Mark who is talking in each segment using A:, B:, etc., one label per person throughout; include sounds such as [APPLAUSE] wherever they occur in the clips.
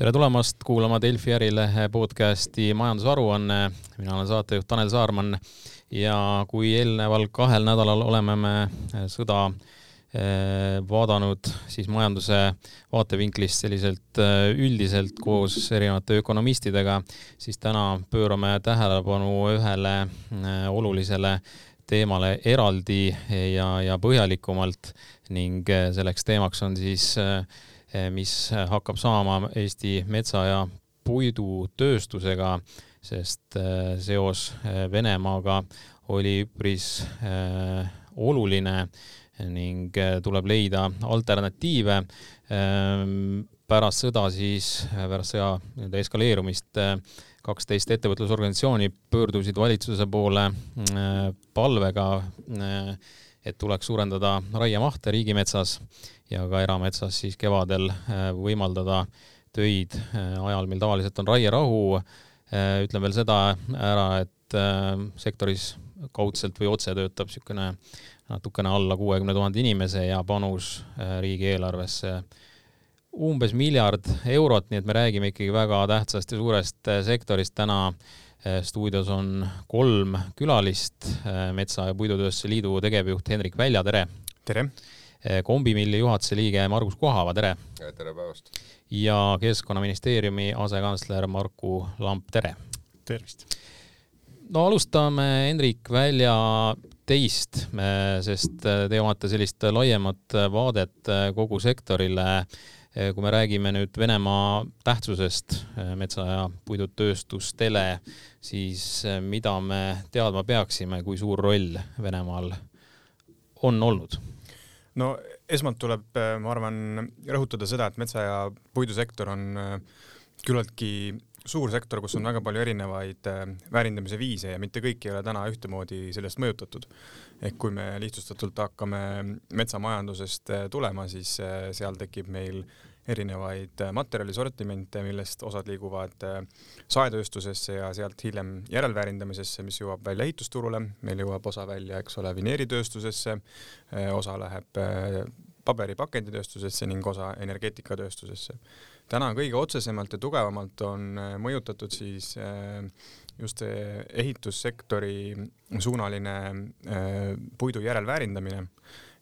A: tere tulemast kuulama Delfi ärilehe podcasti majandusaruanne. mina olen saatejuht Tanel Saarman ja kui eelneval kahel nädalal oleme me sõda eh, vaadanud siis majanduse vaatevinklist selliselt eh, üldiselt koos erinevate ökonomistidega, siis täna pöörame tähelepanu ühele eh, olulisele teemale eraldi ja, ja põhjalikumalt ning selleks teemaks on siis äh, Eh, mis hakkab saama Eesti metsa- ja puidutööstusega, sest eh, seos eh, Venemaaga oli üpris oluline ning tuleb leida alternatiive. pärast sõda siis, pärast sõja nii-öelda eskaleerumist kaksteist ettevõtlusorganisatsiooni pöördusid valitsuse poole palvega, et tuleks suurendada raiemahte riigimetsas ja ka erametsas siis kevadel äh, võimaldada töid äh, ajal, mil tavaliselt on raierahu. Äh, ütlen veel seda ära, et sektoris kaudselt või otse töötab niisugune natukene alla kuuekümne tuhande inimese ja panus riigieelarvesse umbes miljard eurot, nii et me räägime ikkagi väga tähtsast ja suurest sektorist täna stuudios on kolm külalist, Metsa- ja Puidutööstuse Liidu tegevjuht Hendrik Välja, tere!
B: tere!
A: Eh, kombimilli juhatuse liige Margus Kohava, tere!
C: tere päevast!
A: ja Keskkonnaministeeriumi asekantsler Marku Lamp, tere!
B: tervist!
A: no alustame, Hendrik, välja teist, sest te omate sellist laiemat vaadet kogu sektorile. kui me räägime nüüd Venemaa tähtsusest metsa- ja puidutööstustele, siis mida me teadma peaksime, kui suur roll Venemaal on olnud?
B: No esmalt tuleb, äh, ma arvan, rõhutada seda, et metsa- ja puidusektor on äh, küllaltki suur sektor, kus on väga palju erinevaid äh, väärindamise viise ja mitte kõik ei ole täna ühtemoodi sellest mõjutatud. ehk kui me lihtsustatult hakkame metsamajandusest tulema, siis seal tekib meil erinevaid materjalisortimente, millest osad liiguvad äh, saetööstusesse ja sealt hiljem järelväärindamisesse, mis jõuab välja ehitusturule, meil jõuab osa välja, eks ole, vineeritööstusesse, äh, osa läheb äh, paberi pakenditööstusesse ning osa energeetikatööstusesse. täna kõige otsesemalt ja tugevamalt on mõjutatud siis just ehitussektori suunaline puidu järelväärindamine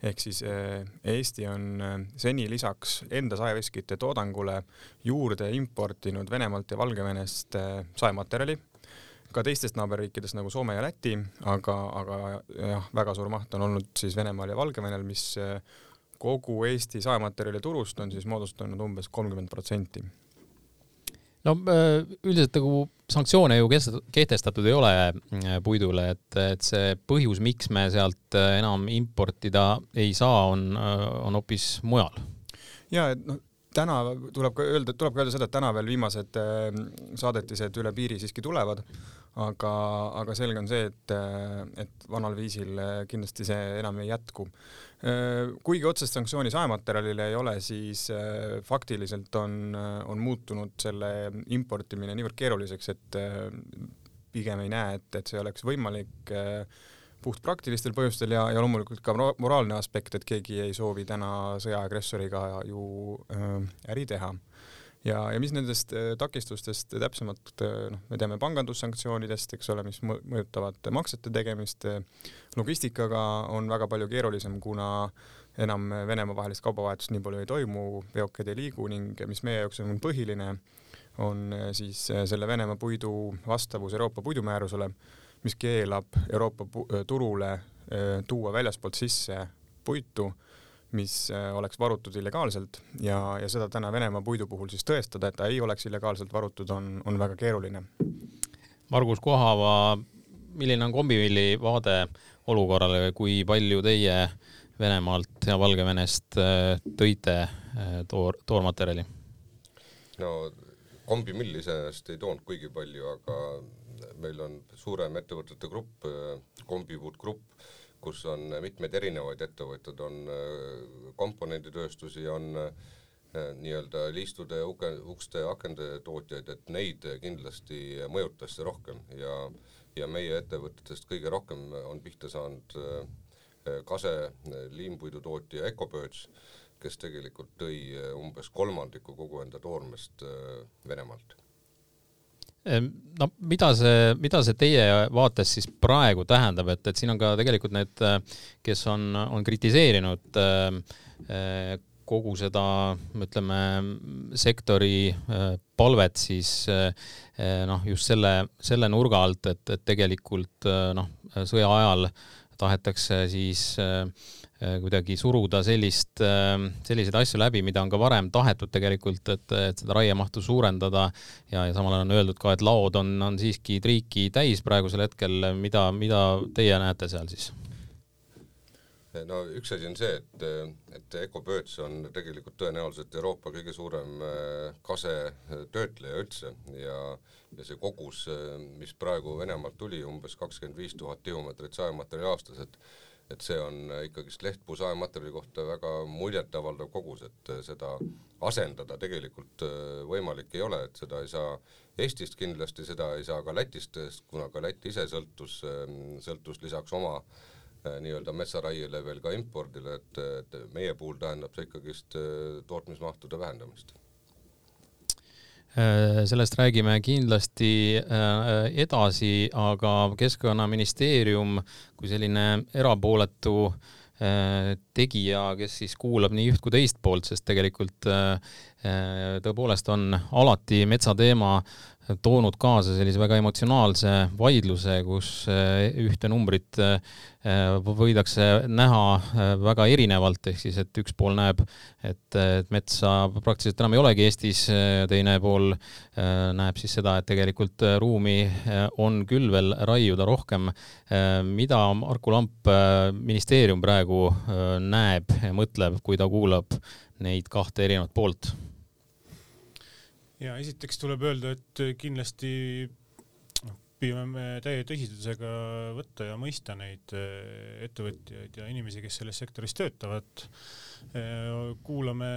B: ehk siis eh, Eesti on eh, seni lisaks enda saeveskite toodangule juurde importinud Venemaalt ja Valgevenest eh, saematerjali, ka teistest naaberriikidest nagu Soome ja Läti, aga, aga jah, väga suur maht on olnud siis Venemaal ja Valgevenel, mis kogu Eesti saematerjali turust on siis moodustanud umbes kolmkümmend protsenti
A: no äh, üldiselt nagu sanktsioone ju kehtestatud ei ole äh, puidule, et, et see põhjus, miks me sealt äh, enam importida ei saa, on, on hoopis mujal.
B: ja et noh, täna tuleb ka öelda, tuleb ka öelda seda, et täna veel viimased saadetised üle piiri siiski tulevad, aga, aga selge on see, et, et vanal viisil kindlasti see enam ei jätku kuigi otsest sanktsiooni saematerjalile ei ole, siis äh, faktiliselt on, äh, on muutunud selle importimine niivõrd keeruliseks, et pigem ei näe, et, et see oleks võimalik puht praktilistel põhjustel ja, ja loomulikult ka moraalne aspekt, et keegi ei soovi täna sõjaagressoriga ju äri teha ja, ja mis nendest äh, takistustest täpsemalt, äh, noh, me teame pangandussanktsioonidest, eks ole, mis mõjutavad maksete tegemist, logistikaga on väga palju keerulisem, kuna enam Venemaa vahelist kaubavahetust nii palju ei toimu, veokid ei liigu ning mis meie jaoks on põhiline, on äh, siis selle Venemaa puidu vastavus Euroopa puidumäärusele, mis keelab Euroopa turule tuua väljaspoolt sisse puitu mis äh, oleks varutud illegaalselt ja, ja seda täna Venemaa puidu puhul siis tõestada, et ta ei oleks illegaalselt varutud, on, on väga keeruline.
A: Margus Kohava, milline on Kombivilli vaade olukorrale või kui palju teie Venemaalt ja Valgevenest äh, tõite äh, toor, toormaterjali?
C: no kombimill iseenesest ei toonud kuigi palju, aga meil on suurem ettevõtete grupp, Kombiwood Grupp, kus on mitmeid erinevaid ettevõtteid, on äh, komponenditööstusi, on äh, nii-öelda liistude, ukste, akende tootjaid, et neid kindlasti mõjutas see rohkem ja, ja meie ettevõtetest kõige rohkem on pihta saanud äh, Kase liimpuidu tootja Ecobirds, kes tegelikult tõi umbes kolmandiku kogu enda toormest Venemaalt
A: no mida see, mida see teie vaates siis praegu tähendab, et, et siin on ka tegelikult need, kes on, on kritiseerinud kogu seda, ütleme, sektori palvet siis noh, just selle, selle nurga alt, et, et tegelikult noh, sõja ajal tahetakse siis Äh, kuidagi suruda sellist, äh, selliseid asju läbi, mida on ka varem tahetud tegelikult, et, et seda raiemahtu suurendada. Ja, ja samal ajal on öeldud ka, et laod on, on siiski triiki täis praegusel hetkel, mida, mida teie näete seal siis?
C: no üks asi on see, et, et Ecopööts on tegelikult tõenäoliselt Euroopa kõige suurem äh, kasetöötleja üldse. Ja, ja see kogus, mis praegu Venemaalt tuli, umbes kakskümmend viis tuhat tihumeetrit sajamaterjali aastas, et et see on ikkagist lehtpuu saematerjali kohta väga muljetavaldav kogus, et seda asendada tegelikult äh, võimalik ei ole, et seda ei saa Eestist kindlasti, seda ei saa ka Lätist, kuna ka Läti ise sõltus, ähm, sõltus lisaks oma äh, nii-öelda metsaraiele veel ka impordile, et, et meie puhul tähendab see ikkagist äh, tootmismahtude vähendamist.
A: Äh, sellest räägime kindlasti äh, edasi, aga Keskkonnaministeerium kui selline erapooletu äh, tegija, kes siis kuulab nii üht kui teist poolt, sest tegelikult tõepoolest on alati metsateema toonud kaasa sellise väga emotsionaalse vaidluse, kus eh, ühte numbrit eh, võidakse näha väga erinevalt, ehk siis, et üks pool näeb, et, et metsa praktiliselt enam ei olegi Eestis, teine pool näeb siis seda, et tegelikult ruumi on küll veel raiuda rohkem. mida Marku Lamp, ministeerium praegu näeb ja mõtleb, kui ta kuulab neid kahte erinevat poolt?
D: ja esiteks tuleb öelda, et kindlasti noh, püüame me täie tõsidusega võtta ja mõista neid eh, ettevõtjaid ja inimesi, kes selles sektoris töötavad. Eh, kuulame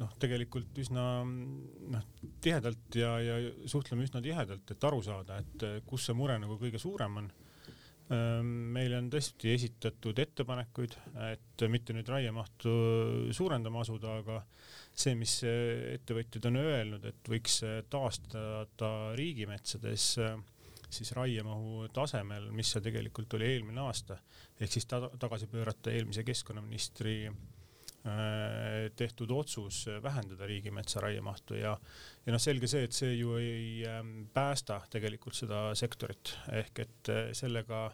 D: noh, tegelikult üsna noh, tihedalt ja, ja suhtleme üsna tihedalt, et aru saada, et eh, kus see mure nagu kõige suurem on meile on tõesti esitatud ettepanekuid, et mitte nüüd raiemahtu suurendama asuda, aga see, mis ettevõtjad on öelnud, et võiks taastada riigimetsades siis raiemahu tasemel, mis see tegelikult oli eelmine aasta, ehk siis ta tagasi pöörata eelmise keskkonnaministri äh, tehtud otsus vähendada riigimetsa raiemahtu ja, ja noh, selge see, et see ju ei ähm, päästa tegelikult seda sektorit. Ehk et äh, sellega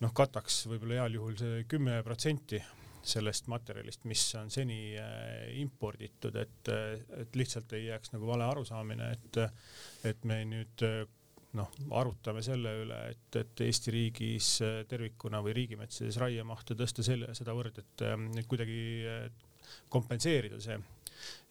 D: noh, kataks võib-olla heal juhul see kümme protsenti sellest materjalist, mis on seni äh, imporditud, et, et lihtsalt ei jääks nagu vale arusaamine, et, et me nüüd noh, arutame selle üle, et, et Eesti riigis tervikuna või riigimetsades raiemahtu tõsta selle, sedavõrd, et kuidagi kompenseerida see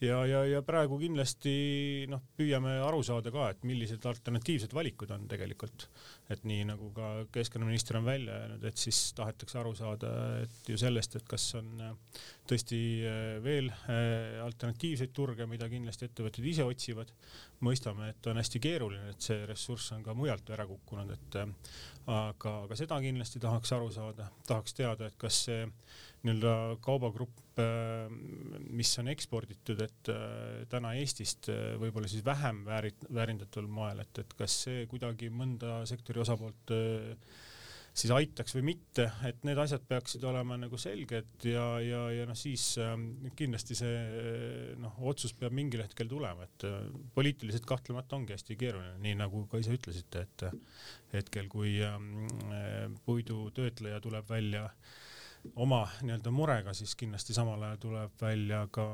D: ja, ja, ja praegu kindlasti noh, püüame aru saada ka, et millised alternatiivsed valikud on tegelikult. et nii nagu ka keskkonnaminister on välja öelnud, et siis tahetakse aru saada, et ju sellest, et kas on äh, tõesti äh, veel äh, alternatiivseid turge, mida kindlasti ettevõtted ise otsivad. mõistame, et on hästi keeruline, et see ressurss on ka mujalt ära kukkunud, et aga, aga seda kindlasti tahaks aru saada, tahaks teada, et kas see nii-öelda kaubagrupp, äh, mis on eksporditud, et äh, täna Eestist äh, võib-olla siis vähem väärit-, väärindatul moel, et, et kas see kuidagi mõnda sektori osapoolt siis aitaks või mitte, et need asjad peaksid olema nagu selged ja, ja, ja noh, siis kindlasti see noh, otsus peab mingil hetkel tulema, et poliitiliselt kahtlemata ongi hästi keeruline, nii nagu ka ise ütlesite, et hetkel, kui puidutöötleja tuleb välja äh, oma nii-öelda murega, siis kindlasti samal ajal tuleb välja ka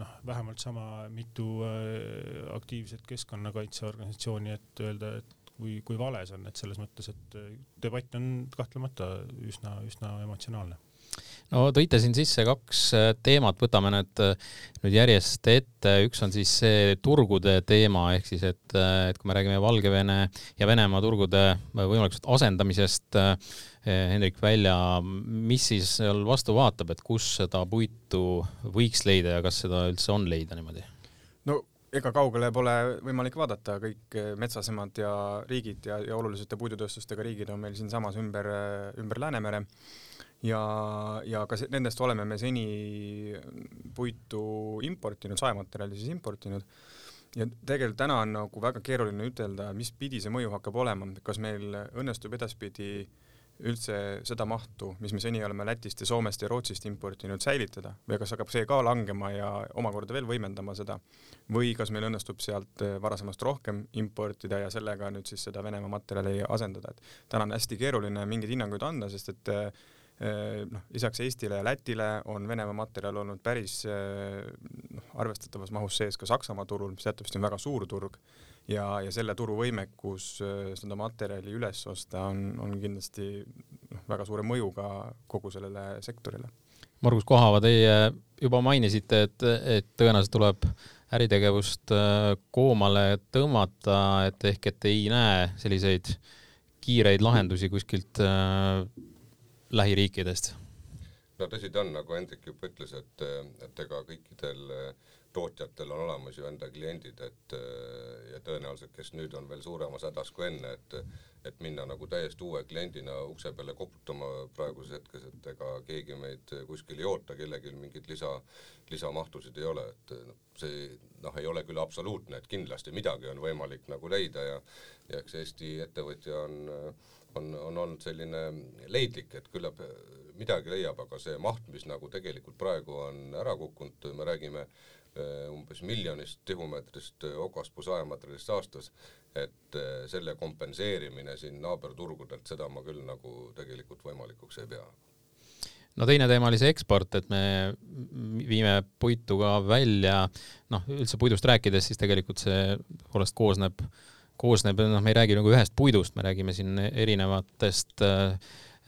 D: noh, vähemalt sama mitu äh, aktiivset keskkonnakaitseorganisatsiooni, et öelda, et kui, kui vale see on, et selles mõttes, et äh, debatt on kahtlemata üsna, üsna emotsionaalne.
A: No tõite siin sisse kaks äh, teemat, võtame need nüüd järjest ette, üks on siis see turgude teema, ehk siis et, et kui me räägime Valgevene ja Venemaa turgude võimalikust asendamisest, Hendrik välja, mis siis seal vastu vaatab, et kus seda puitu võiks leida ja kas seda üldse on leida niimoodi?
B: no ega kaugele pole võimalik vaadata, kõik metsasemad ja riigid ja, ja olulisete puidutööstustega riigid on meil siinsamas ümber, ümber Läänemere. Ja, ja ka nendest oleme me seni puitu importinud, saematerjali siis importinud. Ja tegelikult täna on nagu väga keeruline ütelda, mis pidi see mõju hakkab olema, kas meil õnnestub edaspidi üldse seda mahtu, mis me seni oleme Lätist ja Soomest ja Rootsist importinud, säilitada? Või kas hakkab see ka langema ja omakorda veel võimendama seda? Või kas meil õnnestub sealt varasemast rohkem importida ja sellega nüüd siis seda Venemaa materjali asendada, et täna on hästi keeruline mingeid hinnanguid anda, sest et Äh, noh, lisaks Eestile ja Lätile on Venemaa materjal olnud päris noh, arvestatavas mahus sees ka Saksamaa turul, mis teatavasti on väga suur turg ja, ja selle turu võimekus äh, seda materjali üles osta on, on kindlasti noh, väga suure mõjuga kogu sellele sektorile.
A: Margus Kohava, teie juba mainisite, et, et tõenäoliselt tuleb äritegevust koomale tõmmata, et ehk et ei näe selliseid kiireid lahendusi kuskilt lähiriikidest?
C: no tõsi ta on, nagu Hendrik juba ütles, et, et ega kõikidel tootjatel on olemas ju enda kliendid, et ja tõenäoliselt, kes nüüd on veel suuremas hädas kui enne, et et minna nagu täiesti uue kliendina ukse peale koputama praeguses hetkes, et ega keegi meid kuskil ei oota, kellelgi mingeid lisa, lisamahtusid ei ole, et noh, see noh, ei ole küll absoluutne, et kindlasti midagi on võimalik nagu leida ja ja eks Eesti ettevõtja on äh, on, on olnud selline leidlik, et küllap midagi leiab, aga see maht, mis nagu tegelikult praegu on ära kukkunud, me räägime eh, umbes miljonist tihumeetrist okaspuu saematerjalist aastas, et eh, selle kompenseerimine siin naaberturgudelt, seda ma küll nagu tegelikult võimalikuks ei pea.
A: No teine teema oli see eksport, et me viime puitu ka välja, noh, üldse puidust rääkides, siis tegelikult see tõepoolest koosneb koosneb, noh, me ei räägi nagu ühest puidust, me räägime siin erinevatest äh,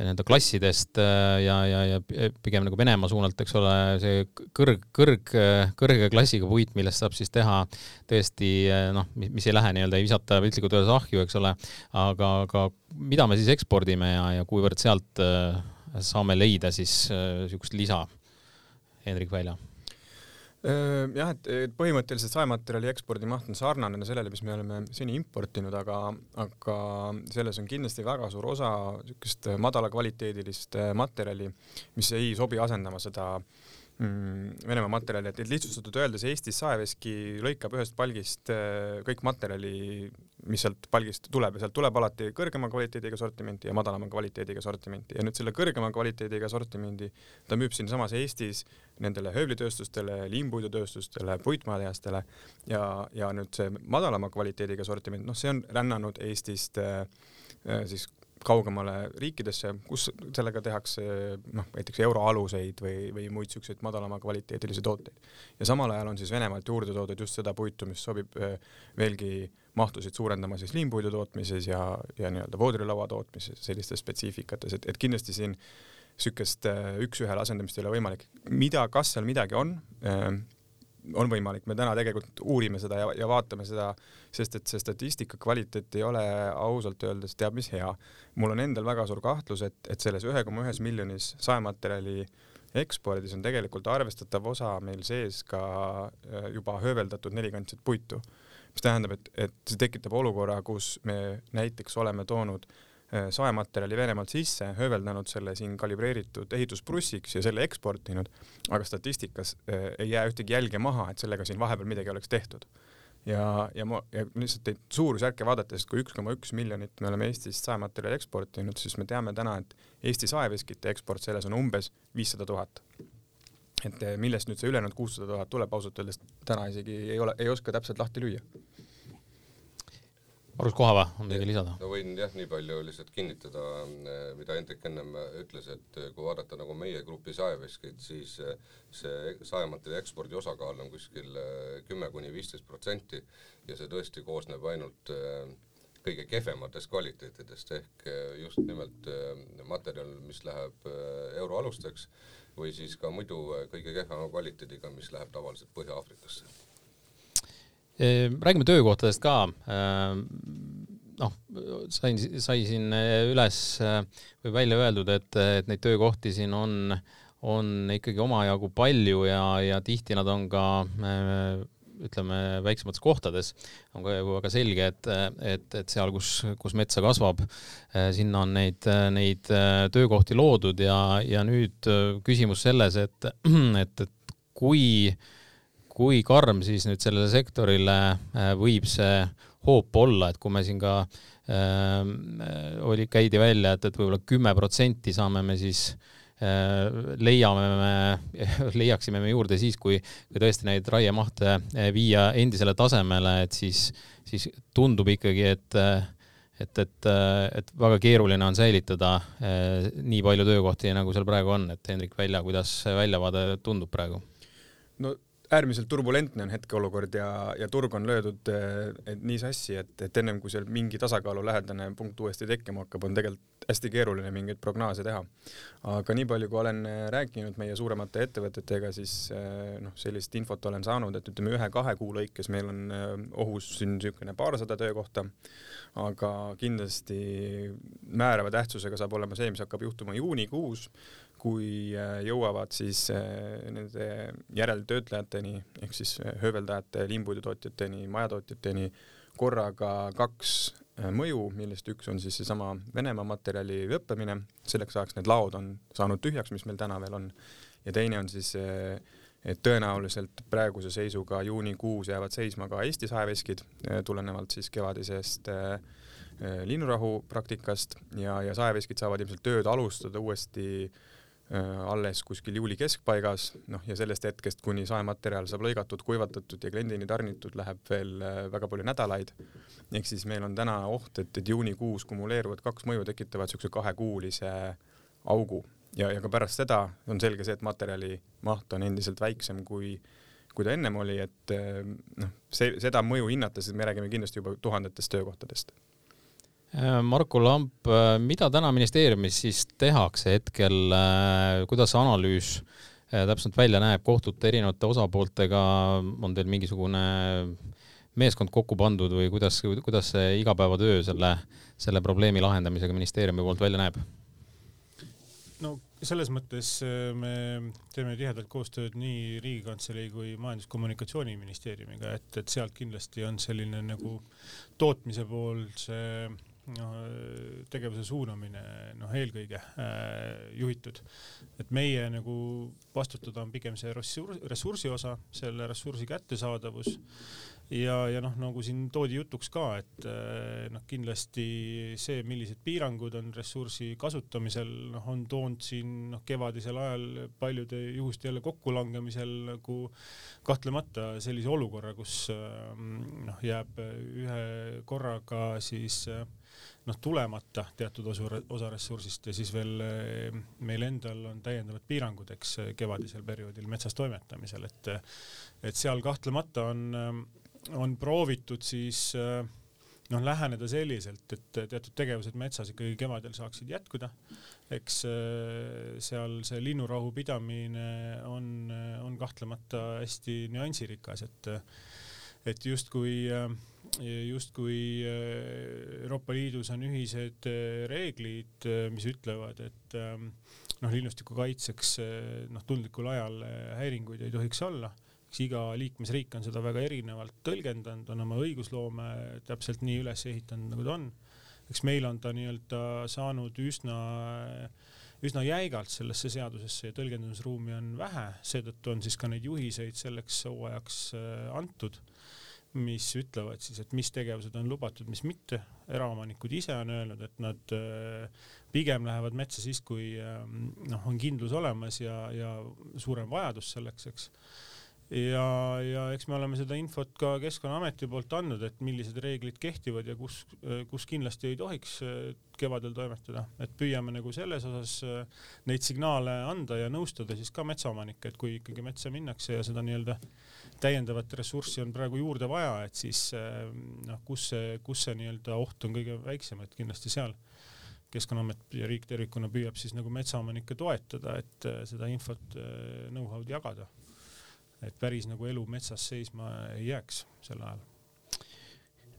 A: nii-öelda klassidest äh, ja, ja, ja pigem nagu Venemaa suunalt, eks ole, see kõrg, kõrg, kõrge klassiga puit, millest saab siis teha tõesti noh, mis ei lähe nii-öelda, ei visata piltlikult öeldes ahju, eks ole, aga, aga mida me siis ekspordime ja, ja kuivõrd sealt äh, saame leida siis niisugust lisa, Hendrik Välja
B: jah, et põhimõtteliselt saematerjali ekspordimaht on sarnane sellele, mis me oleme seni importinud, aga, aga selles on kindlasti väga suur osa niisugust madalakvaliteedilist materjali, mis ei sobi asendama seda mm, Venemaa materjali, et lihtsustatult öeldes Eestis saeveski lõikab ühest palgist kõik materjali mis sealt palgist tuleb. Ja sealt tuleb alati kõrgema kvaliteediga sortimenti ja madalama kvaliteediga sortimenti. Ja nüüd selle kõrgema kvaliteediga sortimendi ta müüb siinsamas Eestis nendele höövlitööstustele, liimpuidutööstustele, puitmaatehastele ja, ja nüüd see madalama kvaliteediga sortiment, noh, see on rännanud Eestist äh, siis kaugemale riikidesse, kus sellega tehakse noh, näiteks euroaluseid või, või muid siukseid madalama kvaliteedilisi tooteid. ja samal ajal on siis Venemaalt juurde toodud just seda puitu, mis sobib äh, veelgi mahtusid suurendama siis liimpuidu tootmises ja, ja nii-öelda voodrilaua tootmises, sellistes spetsiifikates, et, et kindlasti siin niisugust äh, üks-ühele asendamist ei ole võimalik. mida, kas seal midagi on äh,, on võimalik, me täna tegelikult uurime seda ja, ja vaatame seda, sest et see statistika kvaliteet ei ole ausalt öeldes teab mis hea. mul on endal väga suur kahtlus, et, et selles ühe koma ühes miljonis saematerjali ekspordis on tegelikult arvestatav osa meil sees ka äh, juba hööveldatud nelikandset puitu mis tähendab, et, et see tekitab olukorra, kus me näiteks oleme toonud äh, saematerjali Venemaalt sisse, hööveldanud selle siin kalibreeritud ehitusprussiks ja selle eksportinud, aga statistikas äh, ei jää ühtegi jälge maha, et sellega siin vahepeal midagi oleks tehtud. ja, ja ma, ja lihtsalt neid suurusjärke vaadates, kui üks koma üks miljonit me oleme Eestist saematerjali eksportinud, siis me teame täna, et Eesti saeveskite eksport selles on umbes viissada tuhat et eh, millest nüüd see ülejäänud kuussada tuhat tuleb, ausalt öeldes täna isegi ei ole, ei oska täpselt lahti lüüa.
A: Margus Kohava on midagi lisada?
C: no võin jah, nii palju lihtsalt kinnitada, eh, mida Hendrik ennem ütles, et eh, kui vaadata nagu meie grupi saeveskeid, siis see saematerjali ekspordi osakaal on kuskil kümme kuni viisteist protsenti ja see tõesti koosneb ainult kõige kehvematest kvaliteetidest ehk just nimelt materjal, mis läheb euroalusteks või siis ka muidu kõige kehvema kvaliteediga, mis läheb tavaliselt Põhja-Aafrikasse.
A: Ehm, räägime töökohtadest ka. Ehm, noh, sain, sai siin äh, üles äh, või välja öeldud, et, et neid töökohti siin on, on ikkagi omajagu palju ja, ja tihti nad on ka ütleme, väiksemates kohtades on ka ju väga selge, et, et, et seal, kus, kus metsa kasvab, sinna on neid, neid töökohti loodud ja, ja nüüd küsimus selles, et, et, et kui, kui karm siis nüüd sellele sektorile võib see hoop olla, et kui me siin ka äh, oli, käidi välja, et, et võib-olla kümme protsenti saame me siis äh, leiame me, [LAUGHS] leiaksime me juurde siis, kui, kui tõesti neid raiemahte äh, viia endisele tasemele, et siis, siis tundub ikkagi, et et, et, et väga keeruline on säilitada äh, nii palju töökohti, nagu seal praegu on, et Hendrik Välja, kuidas väljavaade tundub praegu?
B: no äärmiselt turbulentne on hetkeolukord ja, ja turg on löödud et nii sassi, et, et ennem kui seal mingi tasakaalu lähedane punkt uuesti tekkima hakkab, on tegelikult hästi keeruline mingeid prognoose teha. aga nii palju, kui olen rääkinud meie suuremate ettevõtetega, siis noh, sellist infot olen saanud, et ütleme ühe-kahe kuu lõikes meil on ohus siin niisugune paarsada töökohta, aga kindlasti määrava tähtsusega saab olema see, mis hakkab juhtuma juunikuus kui äh, jõuavad siis äh, nende järeltöötlejateni ehk siis äh, hööveldajate, liimpuidutootjateni, majatootjateni korraga kaks mõju, millest üks on siis seesama Venemaa materjali lõppemine, selleks ajaks need laod on saanud tühjaks, mis meil täna veel on, ja teine on siis et tõenäoliselt praeguse seisuga juunikuus jäävad seisma ka Eesti saeveskid, tulenevalt siis kevadisest linnurahu praktikast. Ja, ja saeveskid saavad ilmselt tööd alustada uuesti Äh, alles kuskil juuli keskpaigas, noh ja sellest hetkest, kuni saematerjal saab lõigatud, kuivatatud ja kliendini tarnitud, läheb veel äh, väga palju nädalaid. ehk siis meil on täna oht, et, et juunikuus kumuleeruvad kaks mõju tekitavad niisuguse kahekuulise augu ja, ja ka pärast seda on selge see, et materjali maht on endiselt väiksem kui kui ta ennem oli, et äh, noh, see, seda mõju hinnates, me räägime kindlasti juba tuhandetest töökohtadest
A: Äh, Marko Lamp, äh, mida täna ministeeriumis siis tehakse hetkel, äh, kuidas analüüs täpselt välja näeb, kohtute erinevate osapooltega, on teil mingisugune meeskond kokku pandud või kuidas, kuidas see igapäevatöö selle, selle probleemi lahendamisega ministeeriumi poolt välja näeb?
D: no selles mõttes me teeme tihedalt koostööd nii Riigikantselei kui Majandus-Kommunikatsiooniministeeriumiga, et, et sealt kindlasti on selline nagu tootmise pool see noh, tegevuse suunamine noh, eelkõige äh, juhitud. et meie nagu vastutada on pigem see ressursi, ressursi osa, selle ressursi kättesaadavus ja, ja noh, nagu siin toodi jutuks ka, et äh, noh, kindlasti see, millised piirangud on ressursi kasutamisel, noh, on toonud siin noh, kevadisel ajal paljude juhuste jälle kokkulangemisel nagu kahtlemata sellise olukorra, kus äh, noh, jääb ühe korraga siis äh, noh, tulemata teatud osa, osa ressursist ja siis veel eh, meil endal on täiendavad piirangud, eks eh, kevadisel perioodil metsas toimetamisel, et et seal kahtlemata on, eh, on proovitud siis noh, läheneda selliselt, et teatud tegevused metsas ikkagi kevadel saaksid jätkuda. eks seal see linnurahu pidamine on, on kahtlemata hästi nüansirikas, et et justkui äh, justkui äh, Euroopa Liidus on ühised äh, reeglid, äh, mis ütlevad, et ähm, noh, linnustiku kaitseks noh, tundlikul ajal häiringuid ei tohiks olla. eks iga liikmesriik on seda väga erinevalt tõlgendanud, on oma õigusloome täpselt nii üles ehitanud, nagu ta on. eks meil on ta nii-öelda saanud üsna üsna jäigalt sellesse seadusesse ja tõlgendamisruumi on vähe, seetõttu on siis ka neid juhiseid selleks hooajaks antud mis ütlevad siis, et mis tegevused on lubatud, mis mitte. eraomanikud ise on öelnud, et nad äh, pigem lähevad metsa siis, kui ähm, noh, on kindlus olemas ja, ja suurem vajadus selleks, eks. Ja, ja eks me oleme seda infot ka Keskkonnaameti poolt andnud, et millised reeglid kehtivad ja kus, kus kindlasti ei tohiks äh, kevadel toimetada, et püüame nagu selles osas neid signaale anda ja nõustada siis ka metsaomanikke, et kui ikkagi metsa minnakse ja seda nii-öelda täiendavat ressurssi on praegu juurde vaja, et siis eh, noh, kus see, kus see nii-öelda oht on kõige väiksem, et kindlasti seal Keskkonnaamet ja riik tervikuna püüab siis nagu metsaomanikke toetada, et eh, seda infot, eh, know-how'd jagada. Et päris nagu elu metsas seisma ei jääks sel ajal.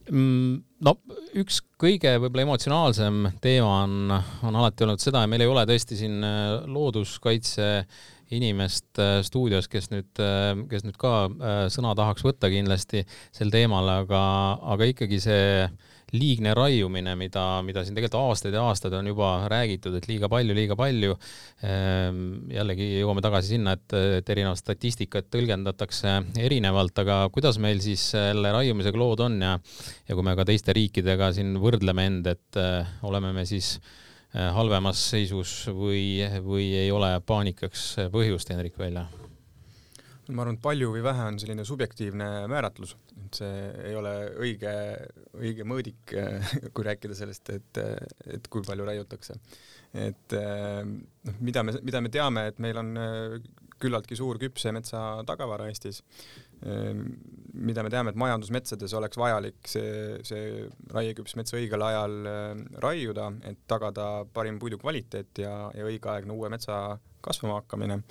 A: Mm, no üks kõige võib-olla emotsionaalsem teema on, on alati olnud seda ja meil ei ole tõesti siin äh, looduskaitse inimest äh, stuudios, kes nüüd, äh, kes nüüd ka sõna tahaks võtta kindlasti sel teemal, aga, aga ikkagi see liigne raiumine, mida, mida siin tegelikult aastaid ja aastaid on juba räägitud, et liiga palju, liiga palju. Ehm, jällegi jõuame tagasi sinna, et, et erinevat statistikat tõlgendatakse erinevalt, aga kuidas meil siis selle raiumisega lood on ja, ja kui me ka teiste riikidega siin võrdleme end, et äh, oleme me siis äh, halvemas seisus või, või ei ole paanikaks põhjust, Hendrik Välja?
B: Ma arvan, et palju või vähe on selline subjektiivne määratlus, et see ei ole õige, õige mõõdik, [LAUGHS] kui rääkida sellest, et, et kui palju raiutakse. et noh, mida me, mida me teame, et meil on küllaltki suur küpse metsa tagavara Eestis, mida me teame, et majandusmetsades oleks vajalik see, see raieküps mets õigel ajal raiuda, et tagada parim puidu kvaliteet ja, ja õigeaegne uue metsa kasvama hakkamine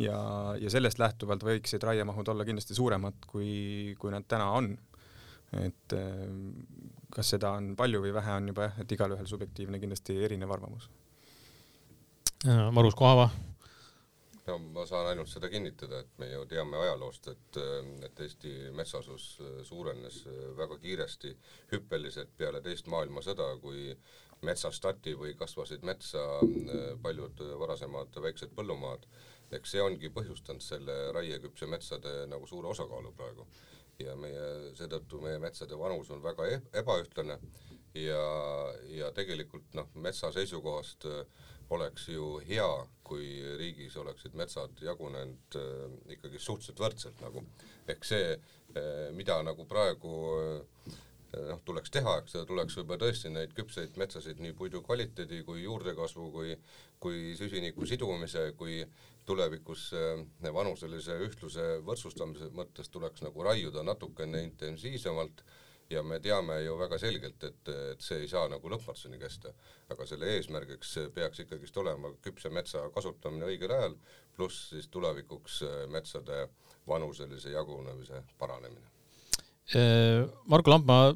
B: ja, ja sellest lähtuvalt võiksid raiemahud olla kindlasti suuremad, kui, kui nad täna on. et eh, kas seda on palju või vähe, on juba jah, et igalühel subjektiivne kindlasti erinev arvamus.
A: Margus Kohava
C: no ma saan ainult seda kinnitada, et me ju teame ajaloost, et, et Eesti metsasus suurenes väga kiiresti, hüppeliselt peale teist maailmasõda, kui metsastati või kasvasid metsa paljud varasemad väiksed põllumaad eks see ongi põhjustanud selle raieküpse metsade nagu suure osakaalu praegu. ja meie, seetõttu meie metsade vanus on väga e-, ebaühtlane ja, ja tegelikult noh, metsa seisukohast äh, oleks ju hea, kui riigis oleksid metsad jagunenud äh, ikkagi suhteliselt võrdselt nagu. ehk see äh,, mida nagu praegu äh, noh, tuleks teha, eks tuleks võib-olla tõesti neid küpseid metsasid nii puidu kvaliteedi kui juurdekasvu kui, kui süsiniku sidumise kui tulevikus äh, vanuselise ühtluse võrdsustamise mõttes tuleks nagu raiuda natukene intensiivsemalt ja me teame ju väga selgelt, et, et see ei saa nagu lõpmatuseni kesta. aga selle eesmärgiks peaks ikkagist olema küpse metsa kasutamine õigel ajal, pluss siis tulevikuks äh, metsade vanuselise jagunemise paranemine
A: Äh, Marko Lamp, ma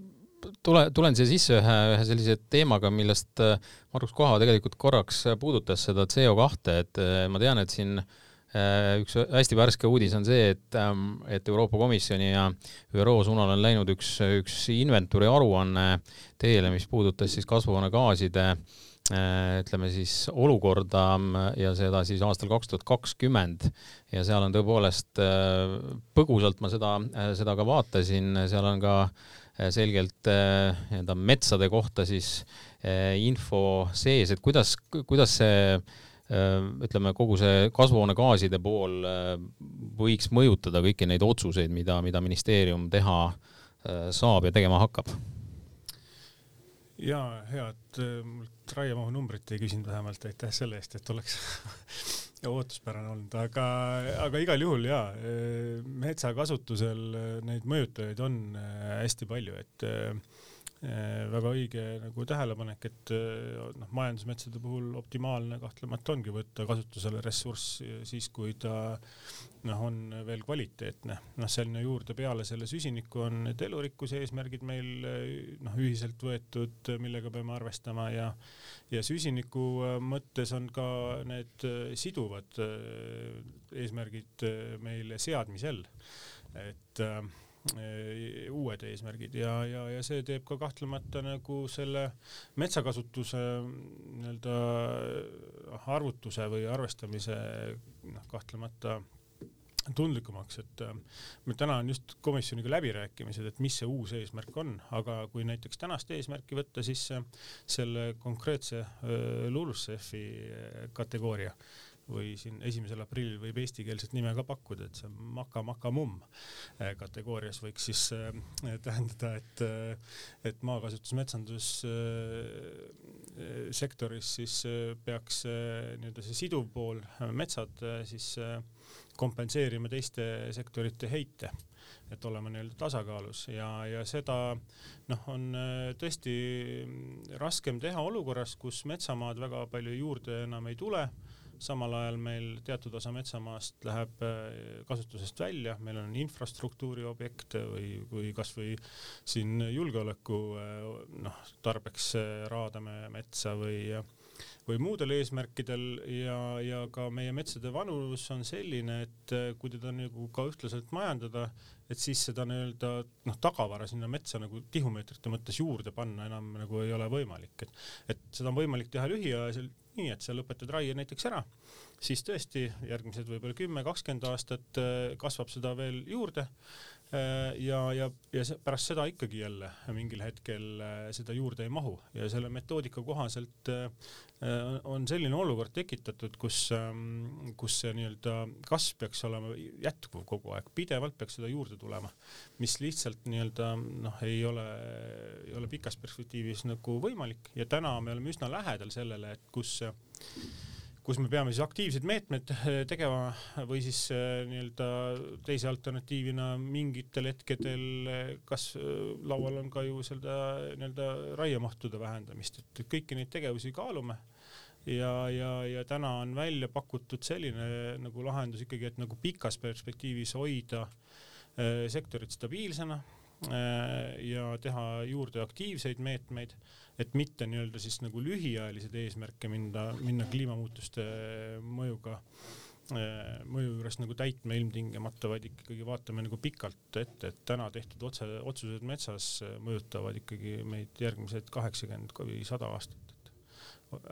A: tule, tulen siia sisse ühe, ühe sellise teemaga, millest äh, Margus Koha tegelikult korraks puudutas seda CO2, et äh, ma tean, et siin üks hästi värske uudis on see, et, ähm, et Euroopa Komisjoni ja ÜRO suunal on läinud üks, üks inventuuri aruanne teele, mis puudutas siis kasvuhoonegaaside ütleme siis olukorda ja seda siis aastal kaks tuhat kakskümmend ja seal on tõepoolest põgusalt ma seda, seda ka vaatasin, seal on ka selgelt nii-öelda metsade kohta siis info sees, et kuidas, kuidas see ütleme, kogu see kasvuhoonegaaside pool võiks mõjutada kõiki neid otsuseid, mida, mida ministeerium teha saab ja tegema hakkab?
D: Jaa, hea, et mult raiemahu numbrit ei küsinud vähemalt, aitäh selle eest, et oleks [LAUGHS] ootuspärane olnud, aga, aga igal juhul jaa, metsa kasutusel neid mõjutajaid on hästi palju, et Äh, väga õige nagu tähelepanek, et äh, noh, majandusmetsade puhul optimaalne kahtlemata ongi võtta kasutusele ressurss siis, kui ta noh, on veel kvaliteetne. noh, sinna juurde peale selle süsiniku on need elurikkuse eesmärgid meil noh, ühiselt võetud, millega peame arvestama ja ja süsiniku mõttes on ka need siduvad eesmärgid meil seadmisel, et Äh, uued eesmärgid ja, ja, ja see teeb ka kahtlemata nagu selle metsakasutuse nii-öelda arvutuse või arvestamise noh, kahtlemata tundlikumaks, et äh, meil täna on just komisjoniga läbirääkimised, et mis see uus eesmärk on, aga kui näiteks tänast eesmärki võtta, siis selle konkreetse äh, LULUCF-i kategooria või siin esimesel aprillil võib eestikeelset nime ka pakkuda, et see Maka Maka Mumm äh, kategoorias võiks siis äh, tähendada, et, äh, et maakasutusmetsandus sektoris siis peaks nii-öelda see siduv pool, metsad siis kompenseerima teiste sektorite heite et olema nii-öelda tasakaalus. Ja, ja seda noh, on tõesti raskem teha olukorras, kus metsamaad väga palju juurde enam ei tule samal ajal meil teatud osa metsamaast läheb kasutusest välja, meil on infrastruktuuri objekte või, või kasvõi siin julgeoleku noh, tarbeks raadame metsa või või muudel eesmärkidel ja, ja ka meie metsade vanus on selline, et kui teda nagu ka ühtlaselt majandada, et siis seda nii-öelda noh, tagavara sinna metsa nagu tihumeetrite mõttes juurde panna enam nagu ei ole võimalik, et, et seda on võimalik teha lühiajaliselt nii, et sa lõpetad raie näiteks ära, siis tõesti järgmised võib-olla kümme, kakskümmend aastat äh, kasvab seda veel juurde. Äh, ja, ja, ja pärast seda ikkagi jälle mingil hetkel äh, seda juurde ei mahu. Ja selle metoodika kohaselt äh, on selline olukord tekitatud, kus, ähm, kus see nii-öelda kasv peaks olema jätkuv kogu aeg, pidevalt peaks seda juurde tulema, mis lihtsalt nii-öelda noh, ei ole, ei ole pikas perspektiivis nagu võimalik. Ja täna me oleme üsna lähedal sellele, et kus kus me peame siis aktiivseid meetmeid eh, tegema või siis eh, nii-öelda teise alternatiivina mingitel hetkedel, eh, kas laual on ka ju seda nii-öelda raiemahtude vähendamist, et kõiki neid tegevusi kaalume. Ja, ja, ja täna on välja pakutud selline nagu lahendus ikkagi, et nagu pikas perspektiivis hoida sektorit stabiilsena ja teha juurde aktiivseid meetmeid et mitte nii-öelda siis nagu lühiajalised eesmärke minna, minna kliimamuutuste mõjuga äh, mõju juures nagu täitma ilmtingimata, vaid ikkagi vaatame nagu pikalt ette, et täna tehtud otse, otsused metsas mõjutavad ikkagi meid järgmised kaheksakümmend või sada aastat, et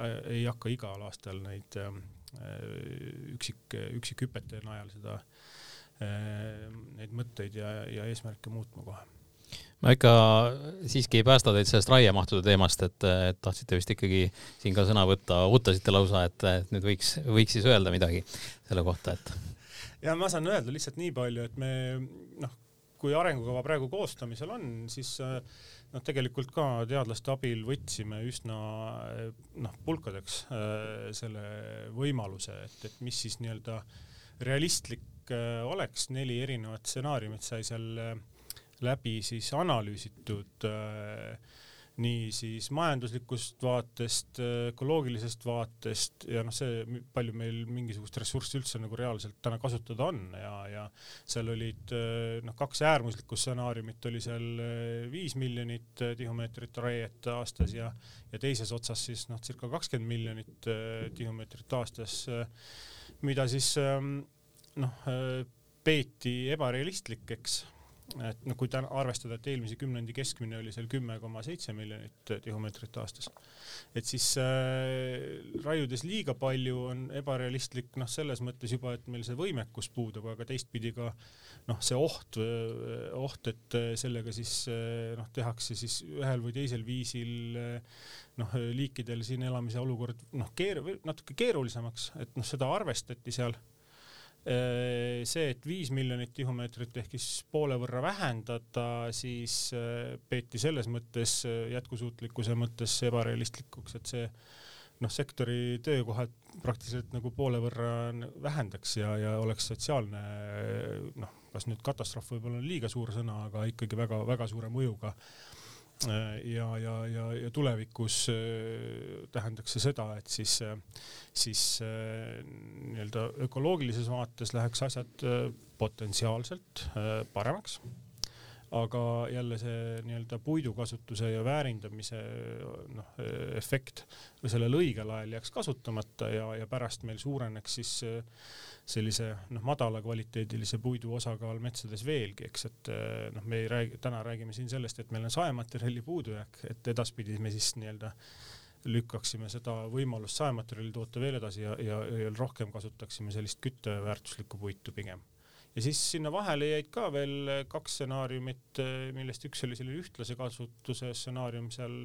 D: äh, ei hakka igal aastal neid äh, üksik, üksikhüpete najal seda, neid mõtteid ja, ja eesmärke muutma kohe
A: ma ikka siiski ei päästa teid sellest raiemahtude teemast, et, et tahtsite vist ikkagi siin ka sõna võtta, ootasite lausa, et, nüüd võiks, võiks siis öelda midagi selle kohta, et.
D: ja ma saan öelda lihtsalt nii palju, et me noh, kui arengukava praegu koostamisel on, siis noh, tegelikult ka teadlaste abil võtsime üsna noh, pulkadeks selle võimaluse, et, et mis siis nii-öelda realistlik oleks, neli erinevat stsenaariumit sai seal läbi siis analüüsitud äh, nii siis majanduslikust vaatest, ökoloogilisest vaatest ja noh, see, palju meil mingisugust ressurssi üldse nagu reaalselt täna kasutada on ja, ja seal olid äh, noh, kaks äärmuslikku stsenaariumit oli seal äh, viis miljonit äh, tihumeetrit raiet aastas ja, ja teises otsas siis noh, circa kakskümmend miljonit tihumeetrit aastas, mida siis ähm, noh, peeti ebarealistlikeks et noh, kui täna arvestada, et eelmise kümnendi keskmine oli seal kümme koma seitse miljonit tihumeetrit aastas, et siis äh, raiudes liiga palju on ebarealistlik noh, selles mõttes juba, et meil see võimekus puudub, aga teistpidi ka noh, see oht, oht, et sellega siis noh, tehakse siis ühel või teisel viisil noh, liikidel siin elamise olukord noh, keer-, natuke keerulisemaks, et noh, seda arvestati seal Äh, see, et viis miljonit tihumeetrit ehk siis poole võrra vähendada, siis äh, peeti selles mõttes äh, jätkusuutlikkuse mõttes ebarealistlikuks, et see noh, sektori töökohad praktiliselt nagu poole võrra vähendaks ja, ja oleks sotsiaalne noh, kas nüüd katastroof võib-olla on liiga suur sõna, aga ikkagi väga-väga suure mõjuga ja, ja, ja, ja tulevikus äh, tähendaks see seda, et siis, äh, siis äh, nii-öelda ökoloogilises vaates läheks asjad potentsiaalselt paremaks aga jälle see nii-öelda puidukasutuse ja väärindamise noh, efekt sellel õigel ajal jääks kasutamata ja, ja pärast meil suureneks siis sellise noh, madalakvaliteedilise puidu osakaal metsades veelgi, eks, et noh, me ei räägi, täna räägime siin sellest, et meil on saematerjali puudujääk, et edaspidi me siis nii-öelda lükkaksime seda võimalust saematerjali toota veel edasi ja, ja, ja rohkem kasutaksime sellist kütteväärtuslikku puitu pigem ja siis sinna vahele jäid ka veel kaks stsenaariumit, millest üks oli selline ühtlase kasutuse stsenaarium seal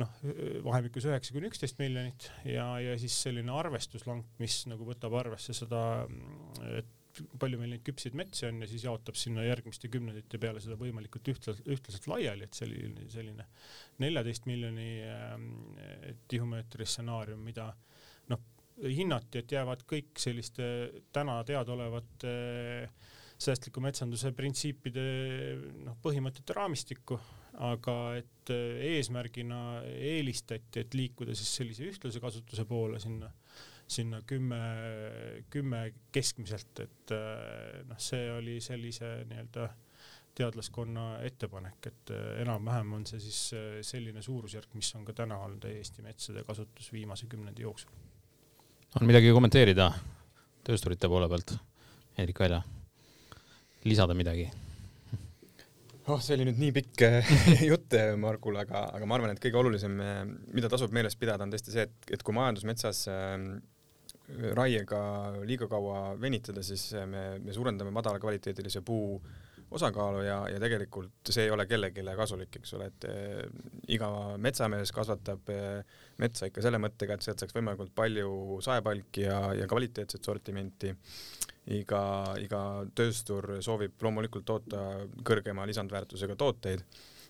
D: noh, vahemikus üheksa kuni üksteist miljonit ja, ja siis selline arvestuslank, mis nagu võtab arvesse seda, et palju meil neid küpseid metsi on ja siis jaotab sinna järgmiste kümnendite peale seda võimalikult ühtlaselt, ühtlaselt laiali, et selline, selline neljateist miljoni äh, tihumeetri stsenaarium, mida noh, hinnati, et jäävad kõik selliste täna teadaolevate säästliku metsanduse printsiipide noh, põhimõtete raamistikku, aga et eesmärgina eelistati, et liikuda siis sellise ühtlase kasutuse poole sinna, sinna kümme, kümme keskmiselt, et noh, see oli sellise nii-öelda teadlaskonna ettepanek, et enam-vähem on see siis selline suurusjärk, mis on ka täna olnud Eesti metsade kasutus viimase kümnendi jooksul.
A: On midagi kommenteerida töösturite poole pealt, Erik Välja? lisada midagi?
B: oh, see oli nüüd nii pikk eh, [LAUGHS] jutt eh, Margul, aga, aga ma arvan, et kõige olulisem, eh, mida tasub meeles pidada, on tõesti see, et, et kui majandusmetsas äh, raiega liiga kaua venitada, siis me, me suurendame madalakvaliteedilise puu osakaalu ja, ja tegelikult see ei ole kellelegi kasulik, eks ole, et äh, iga metsamees kasvatab äh, metsa ikka selle mõttega, et sealt saaks võimalikult palju saepalki ja, ja kvaliteetset sortimenti. Iga, iga tööstur soovib loomulikult toota kõrgema lisandväärtusega tooteid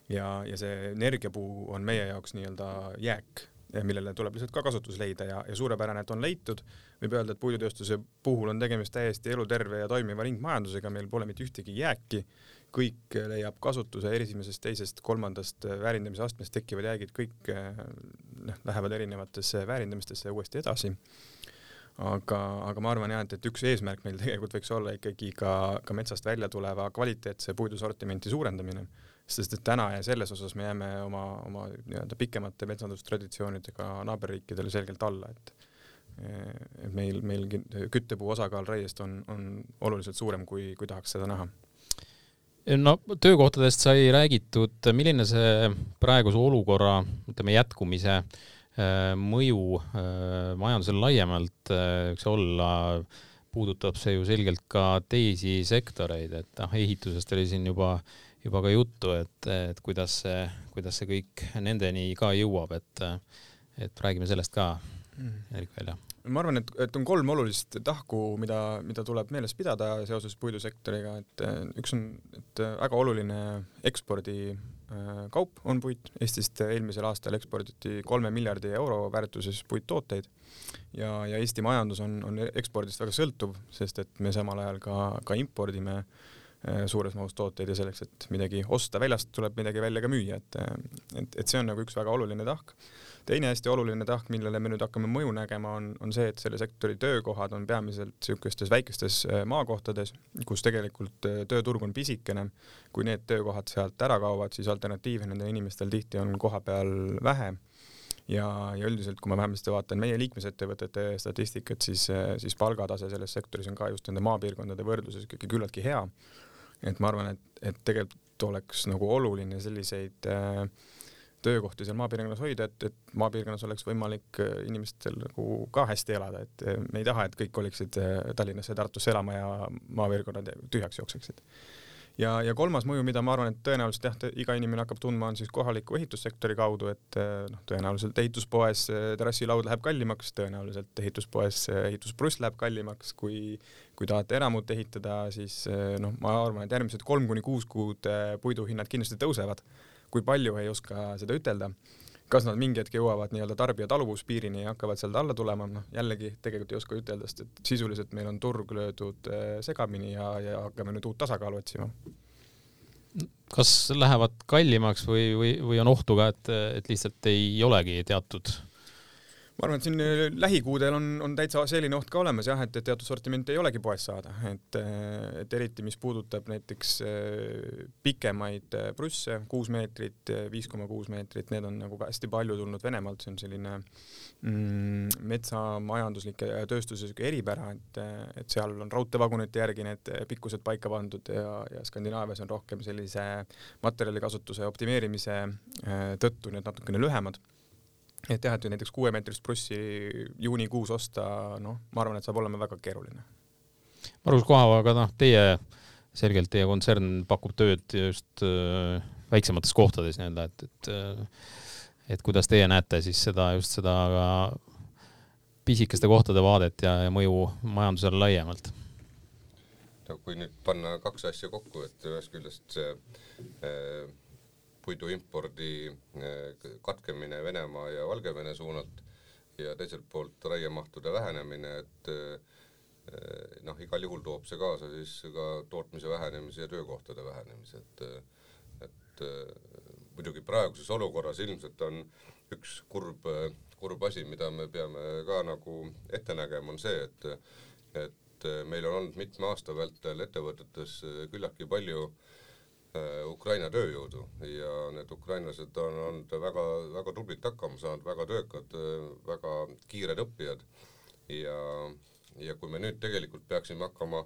B: ja, ja see energiapuu on meie jaoks nii-öelda jääk, millele tuleb lihtsalt ka kasutus leida ja, ja suurepärane, et on leitud. võib öelda, et puidutööstuse puhul on tegemist täiesti eluterve ja toimiva ringmajandusega, meil pole mitte ühtegi jääki, kõik leiab kasutuse esimesest, teisest, kolmandast väärindamise astmest tekkivad jäägid, kõik noh, lähevad erinevatesse väärindamistesse uuesti edasi. Aga, aga ma arvan jah, et, et üks eesmärk meil tegelikult võiks olla ikkagi ka, ka metsast välja tuleva kvaliteetse puidusortimenti suurendamine, sest et täna ja selles osas me jääme oma, oma nii-öelda pikemate metsandustraditsioonidega naaberriikidele selgelt alla, et et meil, meil küttepuu osakaal raiest on, on oluliselt suurem, kui, kui tahaks seda näha.
A: No töökohtadest sai räägitud, milline see praeguse olukorra, ütleme jätkumise äh, Äh, mõju äh, majandusele laiemalt äh, võiks olla, puudutab see ju selgelt ka teisi sektoreid, et noh, ehitusest oli siin juba, juba ka juttu, et, et kuidas see, kuidas see kõik nendeni ka jõuab, et, et räägime sellest ka, mm. Erik Välja.
B: Ma arvan, et, et on kolm olulist tahku, mida, mida tuleb meeles pidada seoses puidusektoriga, et üks on, et väga oluline ekspordi Äh, kaup on puit, Eestist eelmisel aastal eksporditi kolme miljardi euro väärtuses puittooteid ja, ja Eesti majandus on, on ekspordist väga sõltuv, sest et me samal ajal ka, ka impordime. äh, suures mahus tooteid ja selleks, et midagi osta väljast, tuleb midagi välja ka müüa, et, et, et see on nagu üks väga oluline tahk teine hästi oluline tahk, millele me nüüd hakkame mõju nägema, on, on see, et selle sektori töökohad on peamiselt niisugustes väikestes äh, maakohtades, kus tegelikult äh, tööturg on pisikene. kui need töökohad sealt ära kaovad, siis alternatiive nendel inimestel tihti on koha peal vähe ja, ja üldiselt, kui ma vähemasti vaatan meie liikmesettevõtete statistikat, siis, äh, siis palgatase selles sektoris on ka just nende maapiirkondade võrdluses ikkagi küllaltki hea. Et ma arvan, et, et tegelikult oleks nagu oluline selliseid äh, töökohti seal maapiirkonnas hoida, et, et maapiirkonnas oleks võimalik äh, inimestel nagu ka hästi elada, et äh, me ei taha, et kõik koliksid äh, Tallinnasse Tartusse elama ja maapiirkonnad tühjaks jookseksid. Ja, ja kolmas mõju, mida ma arvan, et tõenäoliselt jah, iga inimene hakkab tundma, on siis kohaliku ehitussektori kaudu, et noh, tõenäoliselt ehituspoes terrassilaud läheb kallimaks, tõenäoliselt ehituspoes ehituspruss läheb kallimaks, kui kui tahate eramut ehitada, siis noh, ma arvan, et järgmised kolm kuni kuus kuud puiduhinnad kindlasti tõusevad kui palju ei oska seda ütelda. Kas nad mingi hetk jõuavad nii-öelda tarbija taluvuspiirini ja hakkavad sealt alla tulema, noh jällegi tegelikult ei oska ütelda, sest et sisuliselt meil on turg löödud äh, segamini ja, ja hakkame nüüd uut tasakaalu otsima.
A: Kas lähevad kallimaks või, või, või on ohtu ka, et, et lihtsalt ei olegi teatud
B: ma arvan, et siin äh, lähikuudel on, on täitsa selline oht ka olemas jah, et, et teatud sortimenti ei olegi poest saada, et, äh, et eriti, mis puudutab näiteks äh, pikemaid prusse, kuus meetrit, viis koma kuus meetrit, need on nagu hästi palju tulnud Venemaalt, see on selline mm, metsamajanduslik ja tööstuse sihuke eripära, et, et seal on raudteevagunite järgi need pikkused paika pandud ja, ja Skandinaavias on rohkem sellise materjalikasutuse optimeerimise tõttu need natukene lühemad et jah, et näiteks kuuemeetrist prussi juunikuus osta, noh, ma arvan, et saab olema väga keeruline.
A: Margus Kohava, aga noh, teie, selgelt teie kontsern pakub tööd just äh, väiksemates kohtades nii-öelda, et, et äh, et kuidas teie näete siis seda, just seda ka pisikeste kohtade vaadet ja, ja mõju majandusele laiemalt?
C: no kui nüüd panna kaks asja kokku, et ühest küljest see äh, puidu impordi eh, katkemine Venemaa ja Valgevene suunalt ja teiselt poolt raiemahtude vähenemine, et eh, noh, igal juhul toob see kaasa siis ka tootmise vähenemise ja töökohtade vähenemise, et et eh, muidugi praeguses olukorras ilmselt on üks kurb, kurb asi, mida me peame ka nagu ette nägema, on see, et et meil on olnud mitme aasta vältel ettevõtetes küllaltki palju äh, Ukraina tööjõudu. Ja need ukrainlased on olnud väga-väga tublilt hakkama saanud, väga töökad, väga kiired õppijad. Ja, ja kui me nüüd tegelikult peaksime hakkama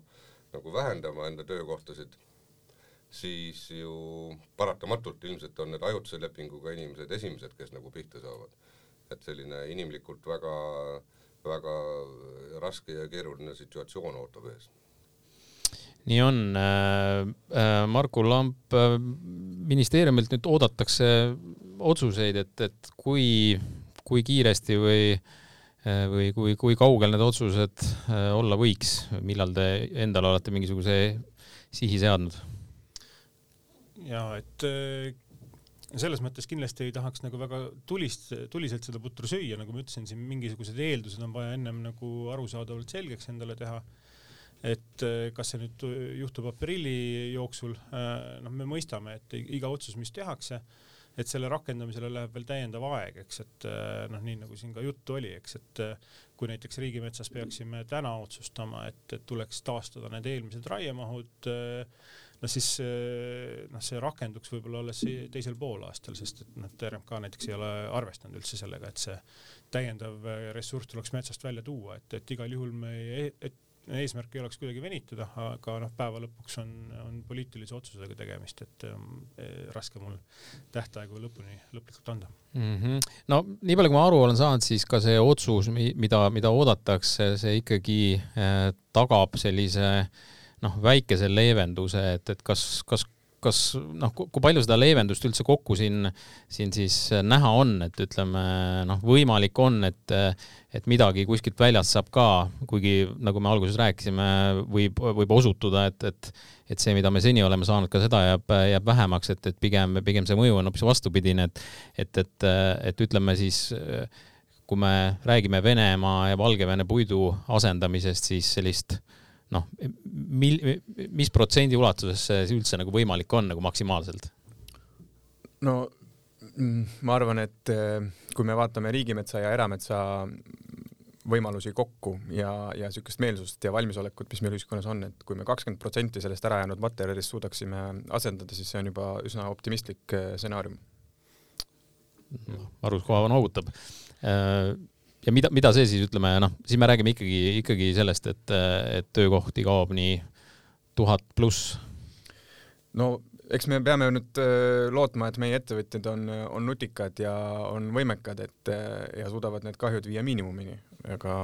C: nagu vähendama enda töökohtasid, siis ju paratamatult ilmselt on need ajutise lepinguga inimesed esimesed, kes nagu pihta saavad. et selline inimlikult väga, väga raske ja keeruline situatsioon ootab ees
A: nii on. Äh, äh, Marku Lamp, äh, ministeeriumilt nüüd oodatakse otsuseid, et, et kui, kui kiiresti või, või kui, kui kaugel need otsused olla võiks, millal te endale olete mingisuguse sihi seadnud?
D: ja et selles mõttes kindlasti ei tahaks nagu väga tulist, tuliselt seda putru süüa, nagu ma ütlesin, siin mingisugused eeldused on vaja ennem nagu arusaadavalt selgeks endale teha. Et äh, kas see nüüd juhtub aprilli jooksul, äh, noh, me mõistame, et iga otsus, mis tehakse, et selle rakendamisele läheb veel täiendav aeg, eks, et noh, nii nagu siin ka juttu oli, eks, et kui näiteks riigimetsas peaksime täna otsustama, et, et tuleks taastada need eelmised raiemahud äh, no siis noh, see rakenduks võib-olla alles teisel poolaastal, sest et noh, RMK näiteks ei ole arvestanud üldse sellega, et see täiendav ressurss tuleks metsast välja tuua, et, et igal juhul meie et, eesmärk ei oleks kuidagi venitada, aga noh, päeva lõpuks on, on poliitilise otsusega tegemist, et eh, raske mul tähtaegu lõpuni lõplikult anda
A: mm. -hmm. no nii palju, kui ma aru olen saanud, siis ka see otsus, mida, mida oodatakse, see ikkagi eh, tagab sellise noh, väikese leevenduse, et, et kas, kas, kas noh, kui palju seda leevendust üldse kokku siin, siin siis näha on, et ütleme noh, võimalik on, et, et midagi kuskilt väljast saab ka, kuigi nagu me alguses rääkisime, võib, võib osutuda, et, et, et see, mida me seni oleme saanud, ka seda jääb, jääb vähemaks, et, et pigem, pigem see mõju on hoopis vastupidine, et, et, et, et ütleme siis kui me räägime Venemaa ja Valgevene puidu asendamisest, siis sellist äh, noh, mil-, mis protsendi ulatuses see üldse nagu võimalik on nagu maksimaalselt?
B: no mm, ma arvan, et eh, kui me vaatame riigimetsa ja erametsa võimalusi kokku ja, ja niisugust meelsust ja valmisolekut, mis meil ühiskonnas on, et kui me kakskümmend protsenti sellest ärajäänud materjalist suudaksime asendada, siis see on juba üsna optimistlik eh, stsenaarium.
A: Marus Kohavan noogutab äh, ja mida, mida see siis ütleme, noh, siis me räägime ikkagi, ikkagi sellest, et, et töökohti kaob nii tuhat pluss.
B: no eks me peame nüüd äh, lootma, et meie ettevõtjad on, on nutikad ja on võimekad, et ja suudavad need kahjud viia miinimumini, aga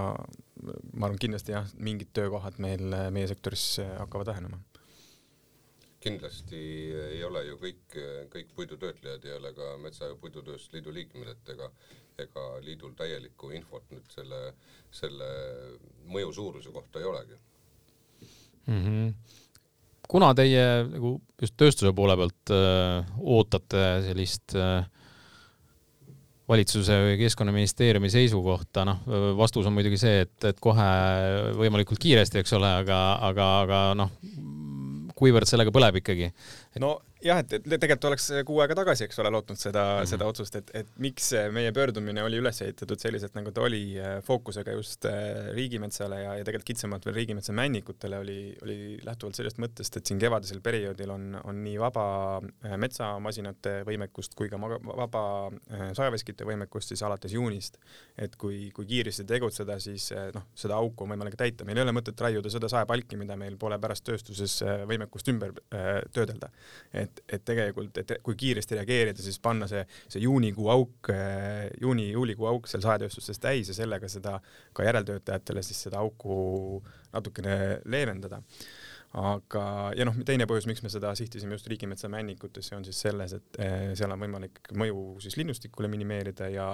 B: ma arvan, kindlasti jah, mingid töökohad meil meie sektoris hakkavad vähenema
C: kindlasti ei ole ju kõik, kõik puidutöötlejad ei ole ka Metsa- ja Puidutööstuse Liidu liikmed, et ega ega liidul täielikku infot nüüd selle, selle mõju suuruse kohta ei olegi
A: mm. -hmm. kuna teie nagu just tööstuse poole pealt öö, äh, ootate sellist öö, äh, valitsuse või Keskkonnaministeeriumi seisukohta, noh, vastus on muidugi see, et, et kohe võimalikult kiiresti, eks ole, aga, aga, aga noh, kuivõrd sellega põleb ikkagi?
B: no jah, et, et tegelikult oleks kuu aega tagasi, eks ole, lootnud seda mm, -hmm. seda otsust, et, et miks meie pöördumine oli üles ehitatud selliselt, nagu ta oli, äh, fookusega just äh, riigimetsale ja, ja tegelikult kitsamalt veel riigimetsa männikutele oli, oli lähtuvalt sellest mõttest, et siin kevadisel perioodil on, on nii vaba äh, metsamasinate võimekust kui ka vaba saeveskite võimekust siis alates juunist. et kui, kui kiiresti tegutseda, siis noh, seda auku on võimalik täita, meil ei ole mõtet raiuda seda saepalki, mida meil pole pärast tööstuses võimekust ümber töödelda. et et, et tegelikult, et kui kiiresti reageerida, siis panna see, see juunikuu auk, juuni-juulikuu auk seal saetööstuses täis ja sellega seda ka järeltöötajatele siis seda auku natukene leevendada. Aga, ja noh, teine põhjus, miks me seda sihtisime just riigimetsa männikutesse, on siis selles, et eh, seal on võimalik mõju siis linnustikule minimeerida ja,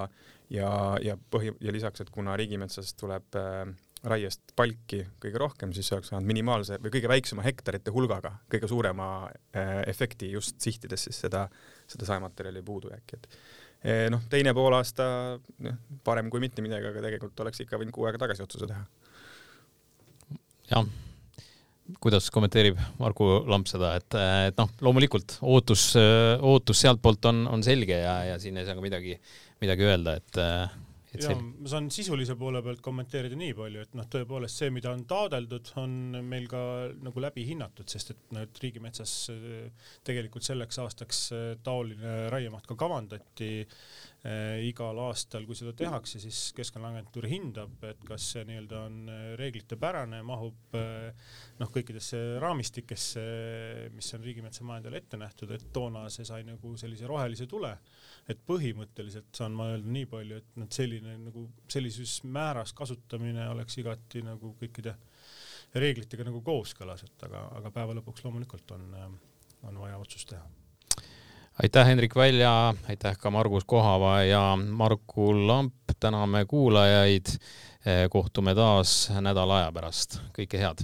B: ja, ja põhi, ja lisaks, et kuna riigimetsast tuleb äh, raiest palki kõige rohkem, siis oleks saanud minimaalse või kõige väiksema hektarite hulgaga kõige suurema äh, efekti just sihtides siis seda, seda saematerjali puudujääki, et eh, noh, teine poolaasta noh, parem kui mitte midagi, aga tegelikult oleks ikka võinud kuu aega tagasi otsuse teha.
A: jah, kuidas kommenteerib Margu Lamp seda, et, et noh, loomulikult ootus, ootus sealtpoolt on, on selge ja, ja siin ei saa ka midagi, midagi öelda, et
D: ja sel... ma saan sisulise poole pealt kommenteerida nii palju, et noh, tõepoolest see, mida on taodeldud, on meil ka nagu läbi hinnatud, sest et noh, et riigimetsas äh, tegelikult selleks aastaks äh, taoline raiemaht ka kavandati äh, igal aastal, kui seda tehakse, siis Keskkonnaagentuur hindab, et kas see nii-öelda on reeglitepärane, mahub noh, kõikidesse raamistikesse, mis on riigimetsa majandajale ette nähtud, et toona see sai nagu sellise rohelise tule et põhimõtteliselt saan ma öelda nii palju, et noh, selline nagu sellises määras kasutamine oleks igati nagu kõikide reeglitega nagu kooskõlas, et aga, aga päeva lõpuks loomulikult on, on vaja otsust teha.
A: aitäh, Hendrik Välja, aitäh ka Margus Kohava ja Marku Lamp, täname kuulajaid. kohtume taas nädala aja pärast, kõike head